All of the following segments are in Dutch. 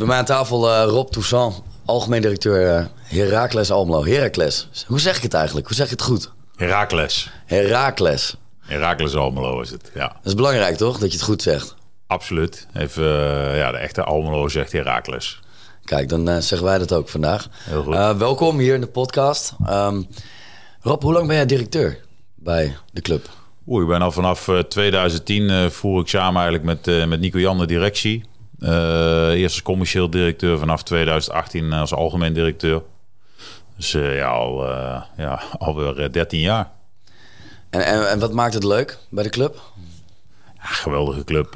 Bij mij aan tafel uh, Rob Toussaint, algemeen directeur uh, Heracles Almelo. Heracles. Hoe zeg ik het eigenlijk? Hoe zeg je het goed? Heracles. Heracles. Heracles Almelo is het, ja. Dat is belangrijk toch, dat je het goed zegt? Absoluut. Even, uh, ja, de echte Almelo zegt Heracles. Kijk, dan zeggen wij dat ook vandaag. Heel goed. welkom hier in de podcast. Um, Rob, hoe lang ben jij directeur bij de club? Oeh, ik ben al vanaf 2010 voer ik samen eigenlijk met, met Nico Jan de directie. Uh, eerst als commercieel directeur, vanaf 2018 als algemeen directeur. Dus uh, ja, al, uh, ja, alweer 13 jaar. En, en, en, wat maakt het leuk bij de club? Ja, geweldige club,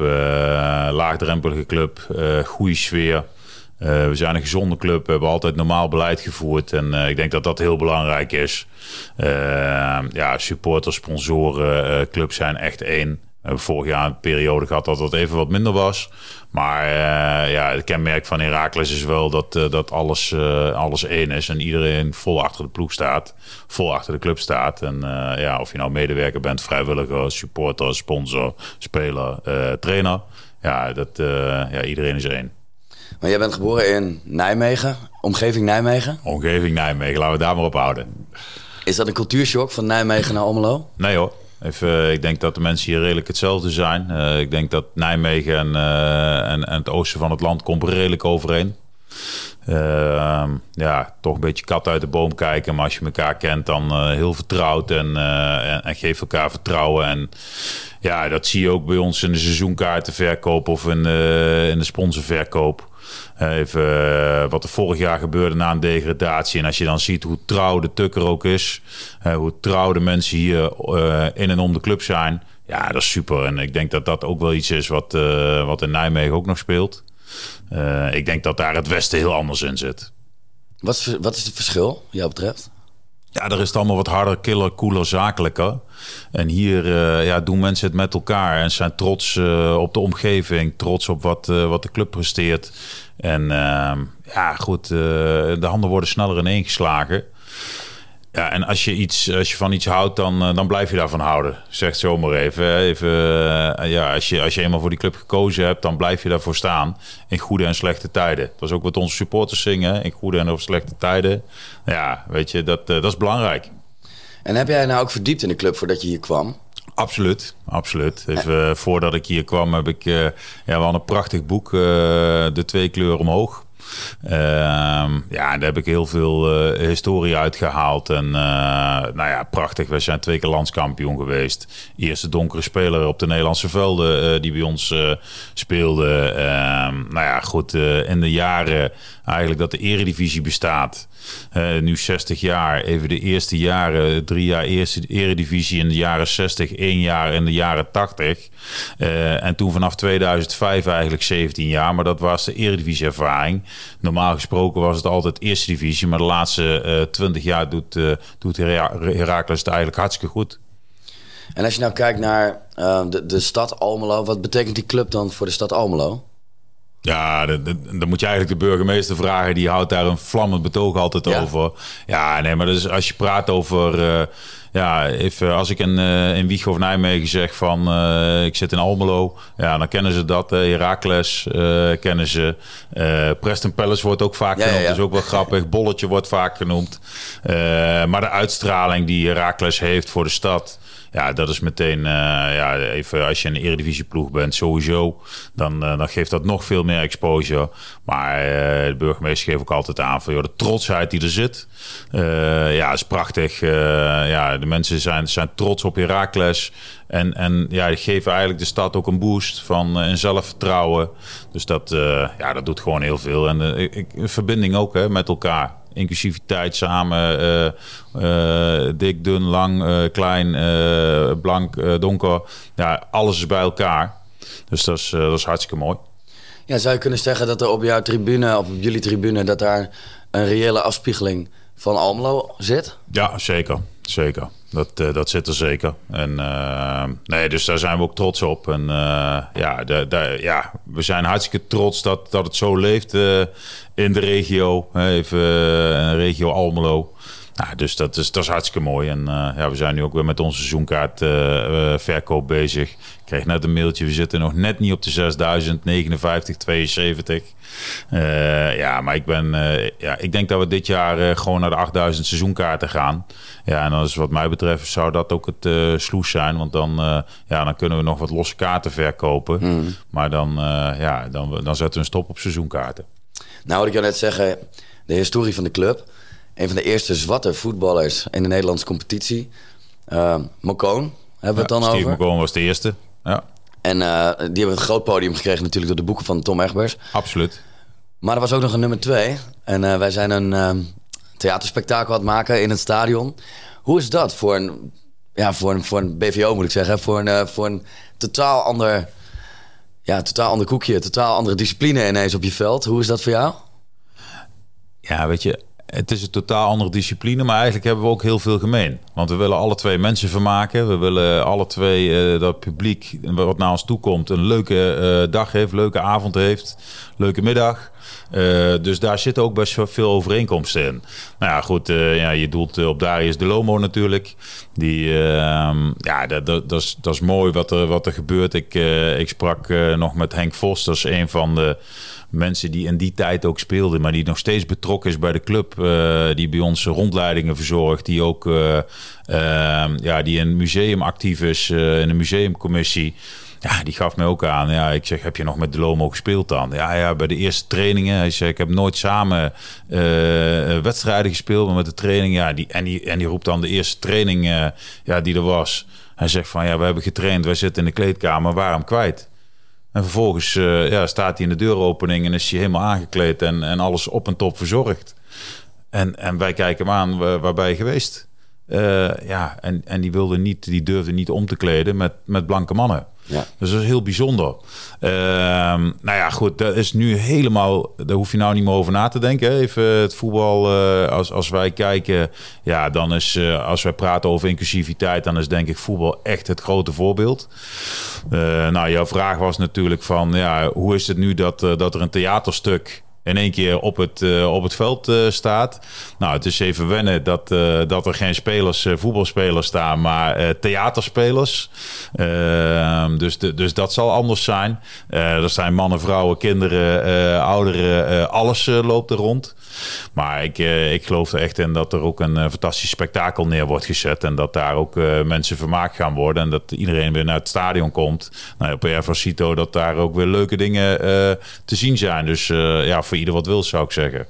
laagdrempelige club, goede sfeer. we zijn een gezonde club, we hebben altijd normaal beleid gevoerd. En ik denk dat dat heel belangrijk is. ja, supporters, sponsoren, club zijn echt één. We hebben vorig jaar een periode gehad dat dat even wat minder was. Maar uh, ja, het kenmerk van Herakles is wel dat, uh, dat alles, uh, alles één is. En iedereen vol achter de ploeg staat. Vol achter de club staat. En ja, of je nou medewerker bent, vrijwilliger, supporter, sponsor, speler, trainer. Ja, dat, ja, iedereen is één. Maar jij bent geboren in Nijmegen, omgeving Nijmegen? Omgeving Nijmegen, laten we daar maar op houden. Is dat een cultuurshock van Nijmegen naar Almelo? Nee hoor. Ik denk dat de mensen hier redelijk hetzelfde zijn. Uh, ik denk dat Nijmegen en, uh, en, en, het oosten van het land komt redelijk overeen. Uh, ja, toch een beetje kat uit de boom kijken. Maar als je elkaar kent, dan heel vertrouwd en, en, en geef elkaar vertrouwen. En ja, dat zie je ook bij ons in de seizoenkaartenverkoop of in in de sponsorverkoop. Even uh, wat er vorig jaar gebeurde na een degradatie. En als je dan ziet hoe trouw de Tukker ook is. Uh, hoe trouw de mensen hier in en om de club zijn. Ja, dat is super. En ik denk dat dat ook wel iets is wat, wat in Nijmegen ook nog speelt. ik denk dat daar het Westen heel anders in zit. Wat, wat is het verschil, jou betreft? Ja, er is het allemaal wat harder, killer, cooler, zakelijker. En hier uh, ja, doen mensen het met elkaar en zijn trots uh, op de omgeving, trots op wat, uh, wat de club presteert. En ehm, ja, goed, de handen worden sneller ineengeslagen. Ja, en als je, iets, als je van iets houdt, dan, eh, dan blijf je daarvan houden. Zeg zomaar even. even uh, ja, als, je, als je eenmaal voor die club gekozen hebt, dan blijf je daarvoor staan. In goede en slechte tijden. Dat is ook wat onze supporters zingen. In goede en of slechte tijden. Ja, weet je, dat, uh, dat is belangrijk. En heb jij nou ook verdiept in de club voordat je hier kwam? Absoluut, absoluut. Even, voordat ik hier kwam heb ik ja, wel een prachtig boek, De Twee Kleuren Omhoog. Ehm, ja, daar heb ik heel veel uh, historie uitgehaald. En uh, nou ja, prachtig. We zijn twee keer landskampioen geweest. Eerste donkere speler op de Nederlandse velden uh, die bij ons speelde. Ehm, nou ja, goed. in de jaren eigenlijk dat de eredivisie bestaat. Nu 60 jaar. Even de eerste jaren. Drie jaar eerste eredivisie in de jaren 60. één jaar in de jaren 80. en toen vanaf 2005 eigenlijk 17 jaar. Maar dat was de eredivisie ervaring. Normaal gesproken was het altijd eerste divisie, maar de laatste uh, eh, 20 jaar doet, doet Heracles het eigenlijk hartstikke goed. En als je nou kijkt naar de, de stad Almelo, wat betekent die club dan voor de stad Almelo? Ja, dan moet je eigenlijk de burgemeester vragen. Die houdt daar een vlammend betoog altijd over. Ja, nee, maar dus als je praat over... Uh, ja, even, als ik in, uh, in Wieg of Nijmegen zeg van uh, ik zit in Almelo, ja, dan kennen ze dat. Heracles kennen ze. Preston Palace wordt ook vaak genoemd, dat is ook wel grappig. Bolletje wordt vaak genoemd. maar de uitstraling die Heracles heeft voor de stad, ja, dat is meteen, uh, ja, even als je een eredivisieploeg bent, sowieso, dan, uh, dan geeft dat nog veel meer exposure. Maar uh, de burgemeester geeft ook altijd aan van, de trotsheid die er zit, ja, is prachtig. ja, de mensen zijn, zijn trots op Herakles. En, en ja, die geven eigenlijk de stad ook een boost van zelfvertrouwen. Dus dat, ja, dat doet gewoon heel veel. En ik, verbinding ook hè, met elkaar inclusiviteit samen. Uh, uh, dik, dun, lang, uh, klein, blank, donker. Ja, alles is bij elkaar. Dus dat is, dat is hartstikke mooi. Ja, zou je kunnen zeggen dat er op jouw tribune, op jullie tribune, dat daar een reële afspiegeling van Almelo zit? Ja, zeker. Zeker. Dat, uh, dat zit er zeker. En uh, nee, dus daar zijn we ook trots op. En uh, ja, de, ja, we zijn hartstikke trots dat, dat het zo leeft in de regio. Even regio Almelo. Nou, dus dat is, dat is hartstikke mooi. En ja, we zijn nu ook weer met onze seizoenkaartverkoop verkoop bezig. Ik kreeg net een mailtje, we zitten nog net niet op de 6059, 72. ja, maar ik, ben, ja, ik denk dat we dit jaar gewoon naar de 8000 seizoenkaarten gaan. Ja, en dan is wat mij betreft zou dat ook het sloes zijn. Want dan, ja, dan kunnen we nog wat losse kaarten verkopen. Mm. Maar dan, ja, dan, dan zetten we een stop op seizoenkaarten. Nou, wat ik jou net zeggen, de historie van de club. Een van de eerste zwarte voetballers in de Nederlandse competitie. Uh, Mokoon hebben we het dan Steve over. Mokoon was de eerste, ja. En uh, die hebben een groot podium gekregen natuurlijk door de boeken van Tom Egbers. Absoluut. Maar er was ook nog een nummer twee. En uh, wij zijn een uh, theaterspektakel aan het maken in het stadion. Hoe is dat voor een, ja, voor een, voor een BVO moet ik zeggen? Voor een, voor een totaal ander ja, totaal ander koekje, totaal andere discipline ineens op je veld. Hoe is dat voor jou? Ja, weet je, het is een totaal andere discipline, maar eigenlijk hebben we ook heel veel gemeen. Want we willen alle twee mensen vermaken. We willen alle twee uh, dat publiek wat naar ons toe komt een leuke uh, dag heeft, leuke avond heeft, leuke middag. Uh, dus daar zitten ook best veel overeenkomsten in. Nou ja, goed, ja, je doelt op Darius de Lomo natuurlijk. Die, ehm, ja, dat, dat, dat, is, dat is mooi wat er, wat er gebeurt. Ik, ik sprak nog met Henk Vos, dat is een van de mensen die in die tijd ook speelden, maar die nog steeds betrokken is bij de club. Uh, die bij ons rondleidingen verzorgt. Die ook uh, uh, ja, die in het museum actief is, in de museumcommissie. Ja, die gaf mij ook aan. Ja, ik zeg, heb je nog met de Lomo gespeeld dan? Ja, ja, bij de eerste trainingen. Hij zei, ik heb nooit samen wedstrijden gespeeld, maar met de training. Ja, die, en, die, en die roept dan de eerste training ja, die er was. Hij zegt van, ja, we hebben getraind, wij zitten in de kleedkamer, waarom kwijt? En vervolgens uh, ja, staat hij in de deuropening en is hij helemaal aangekleed en, en alles op en top verzorgd. En, en wij kijken hem aan, waar ben je geweest? Uh, ja, en, en die wilde niet, die durfde niet om te kleden met, met blanke mannen. Ja. Dus dat is heel bijzonder. Uh, nou ja, goed, dat is nu helemaal. Daar hoef je nou niet meer over na te denken. Even het voetbal. Uh, als, als wij kijken, ja, dan is. Uh, als wij praten over inclusiviteit, dan is denk ik voetbal echt het grote voorbeeld. Eh, nou, jouw vraag was natuurlijk van, ja, hoe is het nu dat, dat er een theaterstuk in één keer op het, uh, op het veld uh, staat. Nou, het is even wennen dat, uh, dat er geen spelers, voetbalspelers staan, maar theaterspelers. Ehm, dus, de, dus dat zal anders zijn. er zijn mannen, vrouwen, kinderen, ouderen, alles loopt er rond. Maar ik, ik geloof er echt in dat er ook een fantastisch spektakel neer wordt gezet. En dat daar ook mensen vermaakt gaan worden. En dat iedereen weer naar het stadion komt. Nou, op Ervasito dat daar ook weer leuke dingen te zien zijn. Dus ja, voor ieder wat wil, zou ik zeggen.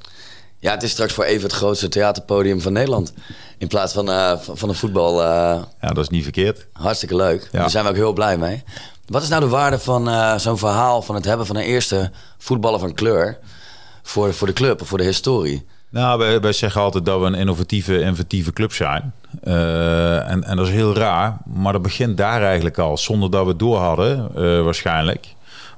Ja, het is straks voor even het grootste theaterpodium van Nederland. In plaats van, uh, van een voetbal. Uh, ja, dat is niet verkeerd. Hartstikke leuk. Ja. Daar zijn we ook heel blij mee. Wat is nou de waarde van uh, zo'n verhaal van het hebben van een eerste voetballer van kleur voor, voor de club of voor de historie? Nou, wij, wij zeggen altijd dat we een innovatieve, inventieve club zijn. en, en dat is heel raar, maar dat begint daar eigenlijk al, zonder dat we het door hadden, waarschijnlijk.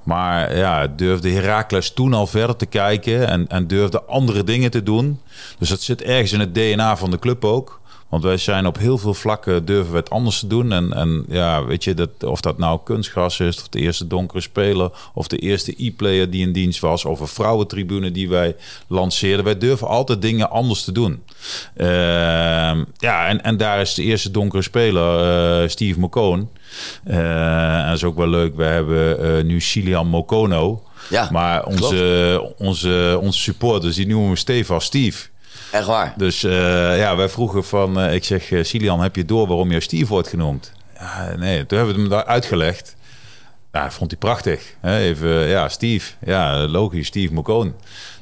Maar ja, durfde Herakles toen al verder te kijken en, en durfde andere dingen te doen. Dus dat zit ergens in het DNA van de club ook. Want wij zijn op heel veel vlakken durven we het anders te doen. En, en ja, weet je, dat, of dat nou kunstgras is, of de eerste donkere speler, of de eerste e-player die in dienst was, of een vrouwentribune die wij lanceerden. Wij durven altijd dingen anders te doen. Uh, ja, en, en daar is de eerste donkere speler, uh, Steve McCone. Uh, en dat is ook wel leuk. We hebben uh, nu Silian Mokono. Ja, maar onze, onze, onze supporters die noemen hem Stefan Steve. Echt waar? Dus uh, ja, wij vroegen van... ik zeg, Silian, heb je door waarom je Steve wordt genoemd? Ja, nee, toen hebben we hem daar uitgelegd. Ja, vond hij prachtig. Hè? Even, ja, Steve. Ja, logisch, Steve Mokoon.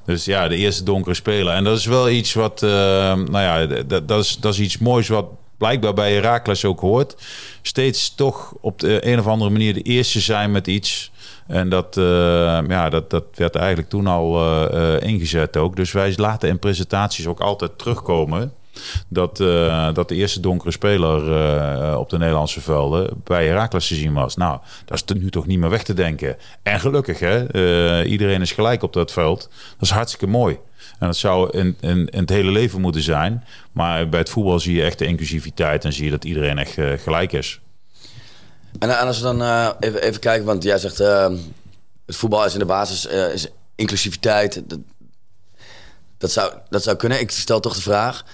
Dus ja, de eerste donkere speler. En dat is wel iets wat... nou ja, dat, dat, is, dat is iets moois wat blijkbaar bij Herakles ook hoort. Steeds toch op de een of andere manier de eerste zijn met iets. En dat, uh, ja, dat, dat werd eigenlijk toen al uh, ingezet ook. Dus wij laten in presentaties ook altijd terugkomen. Dat, dat de eerste donkere speler op de Nederlandse velden bij Herakles te zien was. Nou, dat is nu toch niet meer weg te denken. En gelukkig, hè, iedereen is gelijk op dat veld. Dat is hartstikke mooi. En dat zou in, het hele leven moeten zijn. Maar bij het voetbal zie je echt de inclusiviteit en zie je dat iedereen echt gelijk is. En, als we dan uh, even, even, kijken, want jij zegt uh, het voetbal is in de basis is inclusiviteit. Dat, dat, zou, dat zou kunnen. Ik stel toch de vraag.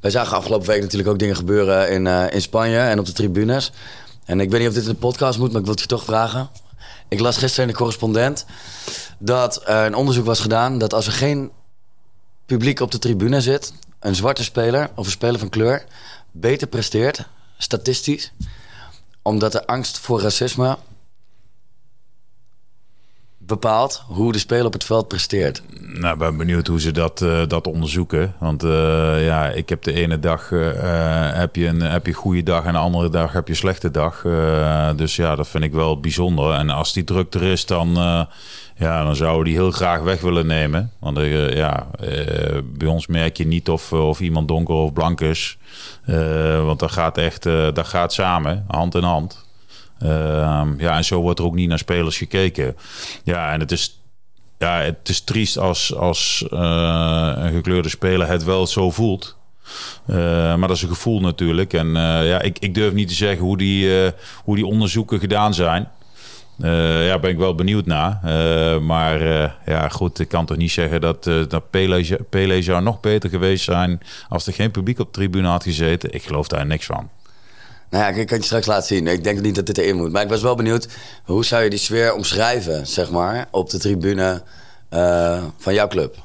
wij zagen afgelopen week natuurlijk ook dingen gebeuren in, in Spanje en op de tribunes. En ik weet niet of dit in de podcast moet, maar ik wil het je toch vragen. Ik las gisteren in de correspondent dat een onderzoek was gedaan dat als er geen publiek op de tribune zit, een zwarte speler of een speler van kleur beter presteert, statistisch, omdat de angst voor racisme bepaalt hoe de speler op het veld presteert. Nou, ben benieuwd hoe ze dat, uh, dat onderzoeken. Want uh, ja, ik heb de ene dag uh, heb je een heb je goede dag en de andere dag heb je slechte dag. dus ja, dat vind ik wel bijzonder. En als die druk er is, dan, ja, dan zouden die heel graag weg willen nemen. Want ja, bij ons merk je niet of, of iemand donker of blank is. want dat gaat echt dat gaat samen, hand in hand. Ehm, ja, en zo wordt er ook niet naar spelers gekeken. Ja, en het is, ja, het is triest als, als uh, een gekleurde speler het wel zo voelt. Uh, maar dat is een gevoel natuurlijk. En uh, ja, ik, ik durf niet te zeggen hoe die, hoe die onderzoeken gedaan zijn. ja, ben ik wel benieuwd naar. maar ja, goed, ik kan toch niet zeggen dat, dat Pele, Pele zou nog beter geweest zijn als er geen publiek op de tribune had gezeten. Ik geloof daar niks van. Nou ja, ik kan je straks laten zien. Ik denk niet dat dit erin moet. Maar ik was wel benieuwd, hoe zou je die sfeer omschrijven, zeg maar, op de tribune uh, van jouw club?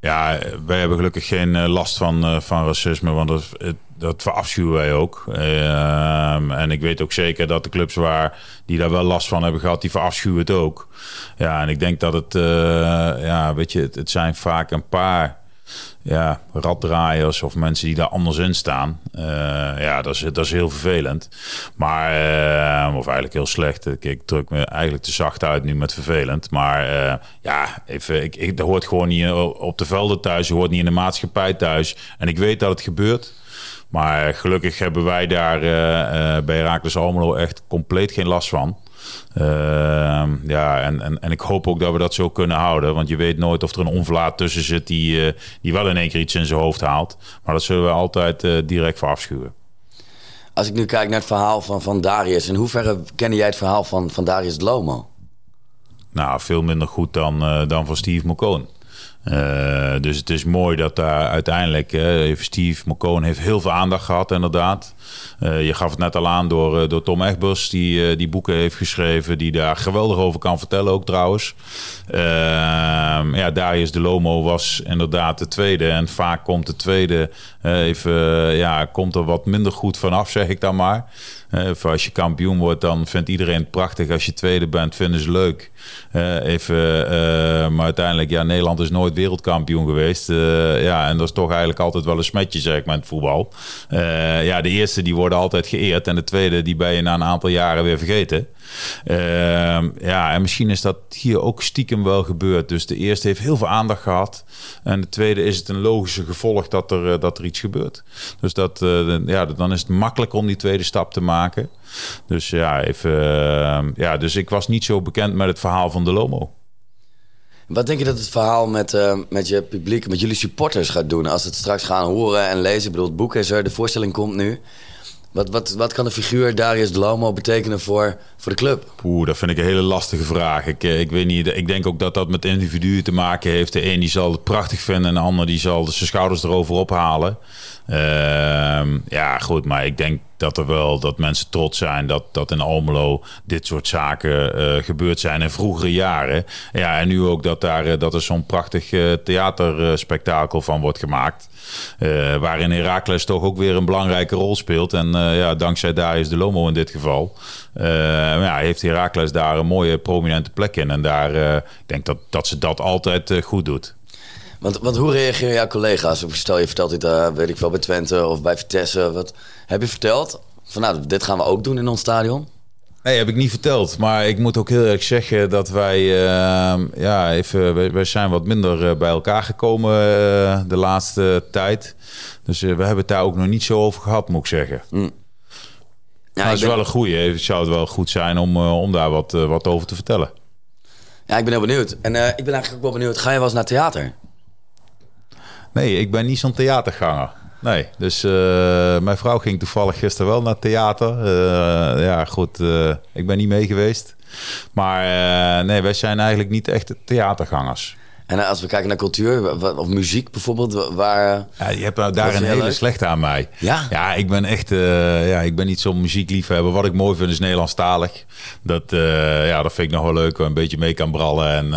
Ja, wij hebben gelukkig geen uh, last van, uh, van racisme, want dat, dat verafschuwen wij ook. Ehm, en ik weet ook zeker dat de clubs waar die daar wel last van hebben gehad, die verafschuwen het ook. Ja, en ik denk dat het, ja, weet je, het, het zijn vaak een paar ja, raddraaiers of mensen die daar anders in staan. Uh, ja, dat is, dat is heel vervelend. Maar, uh, of eigenlijk heel slecht. Ik, druk me eigenlijk te zacht uit nu met vervelend. Maar ja, even, ik, ik, dat hoort gewoon niet op de velden thuis. Je hoort niet in de maatschappij thuis. En ik weet dat het gebeurt. Maar gelukkig hebben wij daar bij Herakles Almelo echt compleet geen last van. Ehm, ja, en, en, en ik hoop ook dat we dat zo kunnen houden. Want je weet nooit of er een onverlaat tussen zit die, uh, die wel in één keer iets in zijn hoofd haalt. Maar dat zullen we altijd uh, direct verafschuwen. Als ik nu kijk naar het verhaal van, van Darius, in hoeverre ken jij het verhaal van, van Darius Lomo? Nou, veel minder goed dan, uh, dan van Steve McCone. Uh, dus het is mooi dat daar uiteindelijk, uh, Steve McCone heeft heel veel aandacht gehad inderdaad. Uh, je gaf het net al aan door, door Tom Egbers, die die boeken heeft geschreven, die daar geweldig over kan vertellen ook trouwens. Ehm, ja, Darius de Lomo was inderdaad de tweede en vaak komt de tweede even, ja, komt er wat minder goed vanaf, zeg ik dan maar. Uh, als je kampioen wordt, dan vindt iedereen het prachtig. Als je tweede bent, vinden ze leuk. Even, maar uiteindelijk, ja, Nederland is nooit wereldkampioen geweest. ja, en dat is toch eigenlijk altijd wel een smetje, zeg ik het voetbal. ja, de eerste die worden altijd geëerd. En de tweede, die ben je na een aantal jaren weer vergeten. Ehm, ja, en misschien is dat hier ook stiekem wel gebeurd. Dus de eerste heeft heel veel aandacht gehad. En de tweede is het een logische gevolg dat er, eh, dat er iets gebeurt. Dus dat, uh, ja, dan is het makkelijk om die tweede stap te maken. Dus ja, even, ehm, ja, dus ik was niet zo bekend met het verhaal van de Lomo. Wat denk je dat het verhaal met, uh, met je publiek, met jullie supporters gaat doen als het straks gaan horen en lezen? Ik bedoel, het boek is er, de voorstelling komt nu. Wat, wat, wat kan de figuur Darius Lomo betekenen voor, voor de club? Oeh, dat vind ik een hele lastige vraag. Ik, eh, ik weet niet, ik denk ook dat dat met individuen te maken heeft. De een die zal het prachtig vinden en de ander die zal zijn schouders erover ophalen. Uh, ja, goed, maar ik denk dat er wel dat mensen trots zijn dat, dat in Almelo dit soort zaken uh, gebeurd zijn in vroegere jaren. Ja, en nu ook dat, daar, uh, dat er zo'n prachtig uh, theaterspektakel van wordt gemaakt. waarin Herakles toch ook weer een belangrijke rol speelt. En ja, dankzij daar is de Lomo in dit geval. ja, heeft Herakles daar een mooie prominente plek in. En daar, ik denk dat, dat ze dat altijd goed doet. Want, want hoe reageren jouw collega's? Stel je vertelt dit, uh, weet ik wel, bij Twente of bij Vitesse. Wat heb je verteld? Van nou, dit gaan we ook doen in ons stadion? Nee, heb ik niet verteld. Maar ik moet ook heel erg zeggen dat wij, uh, ja, even, wij, zijn wat minder uh, bij elkaar gekomen uh, de laatste tijd. Dus we hebben het daar ook nog niet zo over gehad, moet ik zeggen. Mm. Ja, dat is ben... wel een goede. Het zou het wel goed zijn om, om daar wat, wat over te vertellen. Ja, ik ben heel benieuwd. En ik ben eigenlijk ook wel benieuwd. Ga je wel eens naar theater? Nee, ik ben niet zo'n theaterganger. Nee, dus uh, mijn vrouw ging toevallig gisteren wel naar theater. Uh, ja, goed, uh, ik ben niet mee geweest. Maar nee, wij zijn eigenlijk niet echt theatergangers. En als we kijken naar cultuur, of muziek bijvoorbeeld, waar... Ja, je hebt nou daar een hele slechte aan mij. Ja? Ja, ik ben echt... Uh, ja, ik ben niet zo'n muziekliefhebber. Wat ik mooi vind is Nederlandstalig. Dat, uh, ja, dat vind ik nog wel leuk. Een beetje mee kan brallen en uh,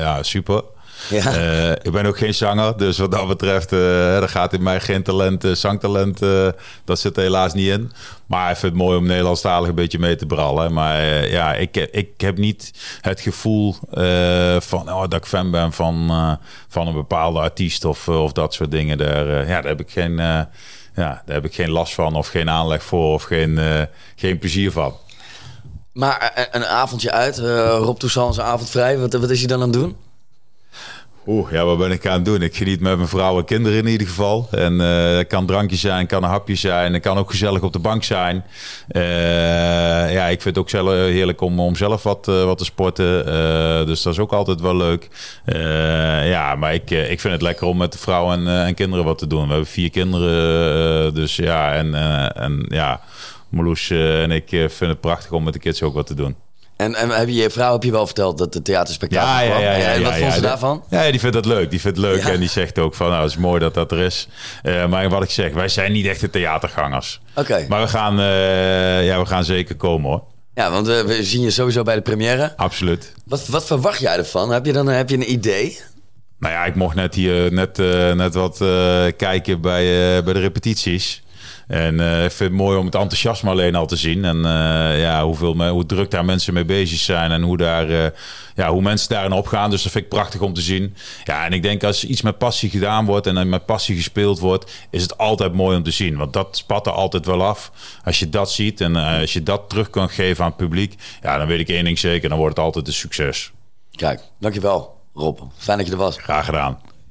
ja, super. Ja. Uh, ik ben ook geen zanger, dus wat dat betreft, uh, er gaat in mij geen talent, uh, zangtalent, dat zit er helaas niet in. Maar ik vind het mooi om Nederlandstalig een beetje mee te brallen. Maar ja, ik, ik heb niet het gevoel van oh, dat ik fan ben van, van een bepaalde artiest of, of dat soort dingen. Daar, ja, daar heb ik geen, ja, daar heb ik geen last van of geen aanleg voor of geen, geen plezier van. Maar een avondje uit, Rob Toussaint avond vrij, wat, wat is hij dan aan het doen? Oeh, ja, wat ben ik aan het doen? Ik geniet met mijn vrouw en kinderen in ieder geval. En uh, het kan drankje zijn, kan een hapje zijn. Het kan ook gezellig op de bank zijn. Uh, ja, ik vind het ook zelf heerlijk om, om zelf wat, uh, wat te sporten. dus dat is ook altijd wel leuk. ja, maar ik, ik vind het lekker om met de vrouw en, en kinderen wat te doen. We hebben vier kinderen. dus ja, en, en ja, en ik vinden het prachtig om met de kids ook wat te doen. En, en heb je je vrouw heb je wel verteld dat de theaterspectakel ja, ja, ja, ja, En wat vond ze daarvan? Ja, die vindt dat leuk. Die vindt het leuk en die zegt ook van, nou, het is mooi dat dat er is. Uh, maar wat ik zeg, wij zijn niet echte theatergangers. Oké. Maar we gaan, uh, ja, we gaan zeker komen hoor. Ja, want we, we zien je sowieso bij de première. Absoluut. Wat, wat verwacht jij ervan? Heb je dan heb je een idee? Nou ja, ik mocht net hier net, uh, net wat kijken bij, bij de repetities. En uh, ik vind het mooi om het enthousiasme alleen al te zien. En uh, ja, hoeveel, hoe druk daar mensen mee bezig zijn. En hoe, daar, uh, ja, hoe mensen daarin opgaan. Dus dat vind ik prachtig om te zien. Ja, en ik denk als iets met passie gedaan wordt en met passie gespeeld wordt, is het altijd mooi om te zien. Want dat spat er altijd wel af. Als je dat ziet en als je dat terug kan geven aan het publiek, ja, dan weet ik één ding zeker. Dan wordt het altijd een succes. Kijk, dankjewel Rob. Fijn dat je er was. Graag gedaan.